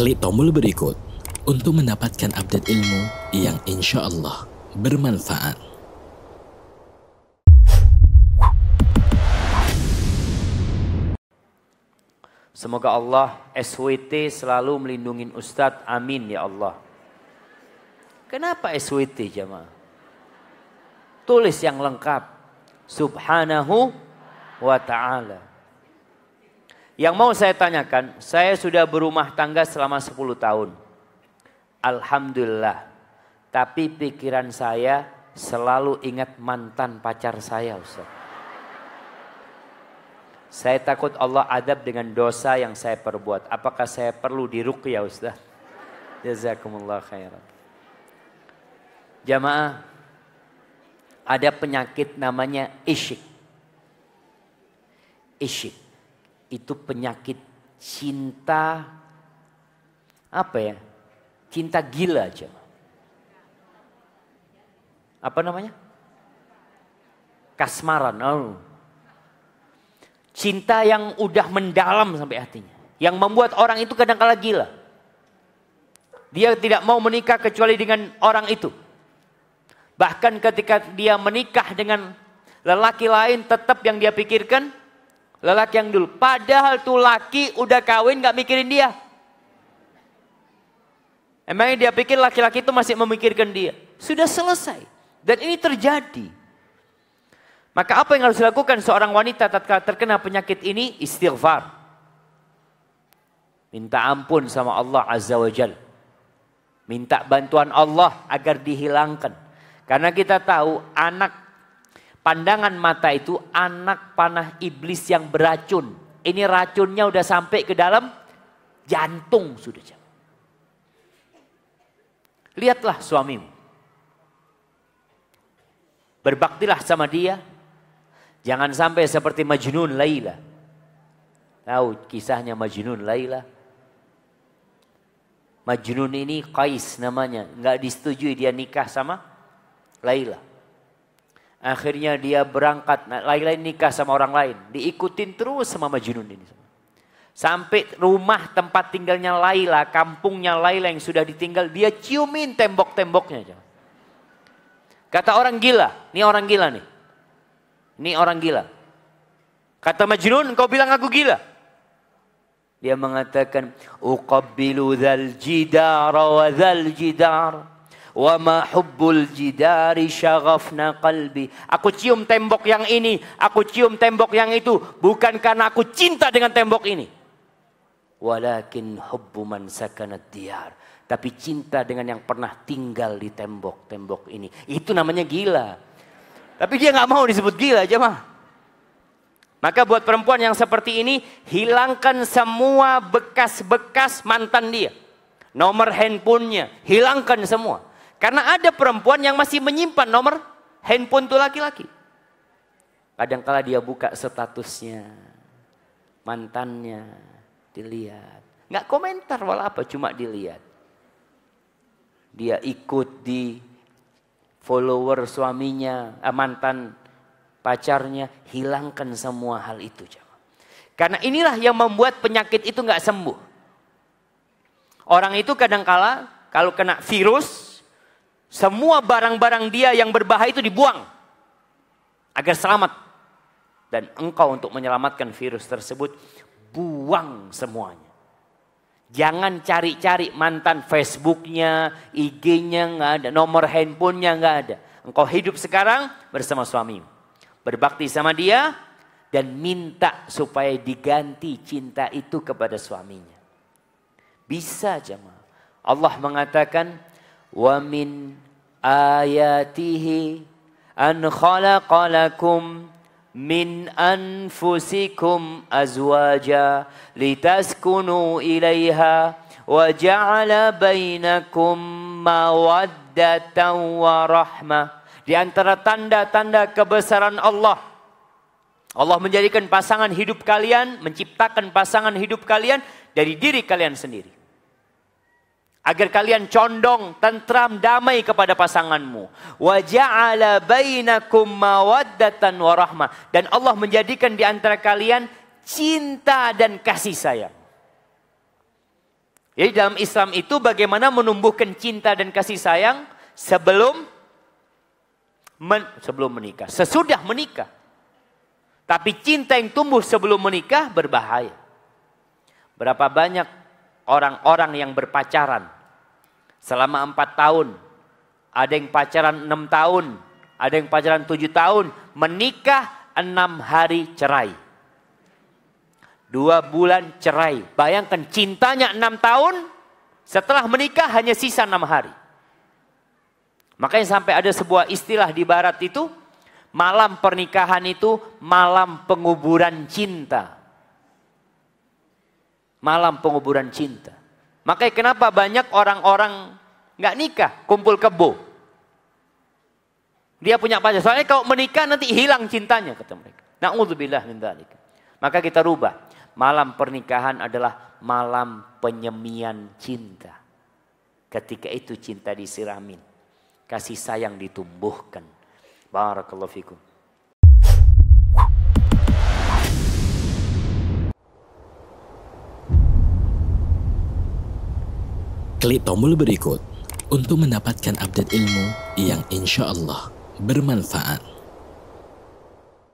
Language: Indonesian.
Klik tombol berikut untuk mendapatkan update ilmu yang insya Allah bermanfaat. Semoga Allah SWT selalu melindungi Ustadz. Amin ya Allah. Kenapa SWT jemaah? Tulis yang lengkap. Subhanahu wa ta'ala. Yang mau saya tanyakan, saya sudah berumah tangga selama 10 tahun. Alhamdulillah. Tapi pikiran saya selalu ingat mantan pacar saya Ustaz. Saya takut Allah adab dengan dosa yang saya perbuat. Apakah saya perlu diruqyah Ustaz? Jazakumullah khairan. Jamaah, ada penyakit namanya isyik. Isyik. Itu penyakit cinta, apa ya? Cinta gila aja. Apa namanya? Kasmaran. Oh, Cinta yang udah mendalam sampai hatinya. Yang membuat orang itu kadang-kala gila. Dia tidak mau menikah kecuali dengan orang itu. Bahkan ketika dia menikah dengan lelaki lain tetap yang dia pikirkan lelaki yang dulu. Padahal tuh laki udah kawin gak mikirin dia. Emangnya dia pikir laki-laki itu masih memikirkan dia. Sudah selesai. Dan ini terjadi. Maka apa yang harus dilakukan seorang wanita tatkala terkena penyakit ini? Istighfar. Minta ampun sama Allah Azza wa Jal. Minta bantuan Allah agar dihilangkan. Karena kita tahu anak pandangan mata itu anak panah iblis yang beracun. Ini racunnya udah sampai ke dalam jantung sudah. Lihatlah suamimu. Berbaktilah sama dia, Jangan sampai seperti Majnun Laila. Tahu kisahnya Majnun Laila? Majnun ini Qais namanya. Nggak disetujui dia nikah sama Laila. Akhirnya dia berangkat. Laila nikah sama orang lain. Diikutin terus sama Majnun ini. Sampai rumah tempat tinggalnya Laila, kampungnya Laila yang sudah ditinggal, dia ciumin tembok-temboknya. Kata orang gila, ini orang gila nih. Ini orang gila. Kata Majnun, kau bilang aku gila. Dia mengatakan, Uqabbilu dhal jidar wa dhal jidar. Wa ma hubbul jidari syaghafna qalbi. Aku cium tembok yang ini, aku cium tembok yang itu. Bukan karena aku cinta dengan tembok ini. Walakin hubbu man sakanat diyar. Tapi cinta dengan yang pernah tinggal di tembok-tembok ini. Itu namanya gila. Tapi dia nggak mau disebut gila aja mah. Maka buat perempuan yang seperti ini, hilangkan semua bekas-bekas mantan dia. Nomor handphonenya, hilangkan semua. Karena ada perempuan yang masih menyimpan nomor handphone tuh laki-laki. Kadang-kala dia buka statusnya, mantannya, dilihat. Nggak komentar walau apa, cuma dilihat. Dia ikut di follower suaminya, eh, mantan pacarnya, hilangkan semua hal itu. Karena inilah yang membuat penyakit itu nggak sembuh. Orang itu kadangkala kalau kena virus, semua barang-barang dia yang berbahaya itu dibuang agar selamat. Dan engkau untuk menyelamatkan virus tersebut, buang semuanya. Jangan cari-cari mantan Facebooknya, IG-nya nggak ada, nomor handphonenya nggak ada. Engkau hidup sekarang bersama suamimu. Berbakti sama dia dan minta supaya diganti cinta itu kepada suaminya. Bisa jemaah. Allah mengatakan, "Wa min ayatihi an khalaqalakum min anfusikum azwaja litaskunu ilaiha wa ja'ala bainakum mawaddatan wa rahmah di antara tanda-tanda kebesaran Allah Allah menjadikan pasangan hidup kalian menciptakan pasangan hidup kalian dari diri kalian sendiri agar kalian condong, tentram, damai kepada pasanganmu. Wa ja'ala bainakum mawaddatan wa rahmah dan Allah menjadikan di antara kalian cinta dan kasih sayang. Jadi dalam Islam itu bagaimana menumbuhkan cinta dan kasih sayang sebelum men, sebelum menikah, sesudah menikah. Tapi cinta yang tumbuh sebelum menikah berbahaya. Berapa banyak orang-orang yang berpacaran selama empat tahun, ada yang pacaran enam tahun, ada yang pacaran tujuh tahun, menikah enam hari cerai. Dua bulan cerai. Bayangkan cintanya enam tahun, setelah menikah hanya sisa enam hari. Makanya sampai ada sebuah istilah di barat itu, Malam pernikahan itu malam penguburan cinta. Malam penguburan cinta. Makanya kenapa banyak orang-orang nggak nikah, kumpul kebo. Dia punya pacar. Soalnya kalau menikah nanti hilang cintanya kata mereka. Na'udzubillah min dzalik. Maka kita rubah. Malam pernikahan adalah malam penyemian cinta. Ketika itu cinta disiramin. Kasih sayang ditumbuhkan Barakallahu fikum. Klik tombol berikut untuk mendapatkan update ilmu yang insya Allah bermanfaat.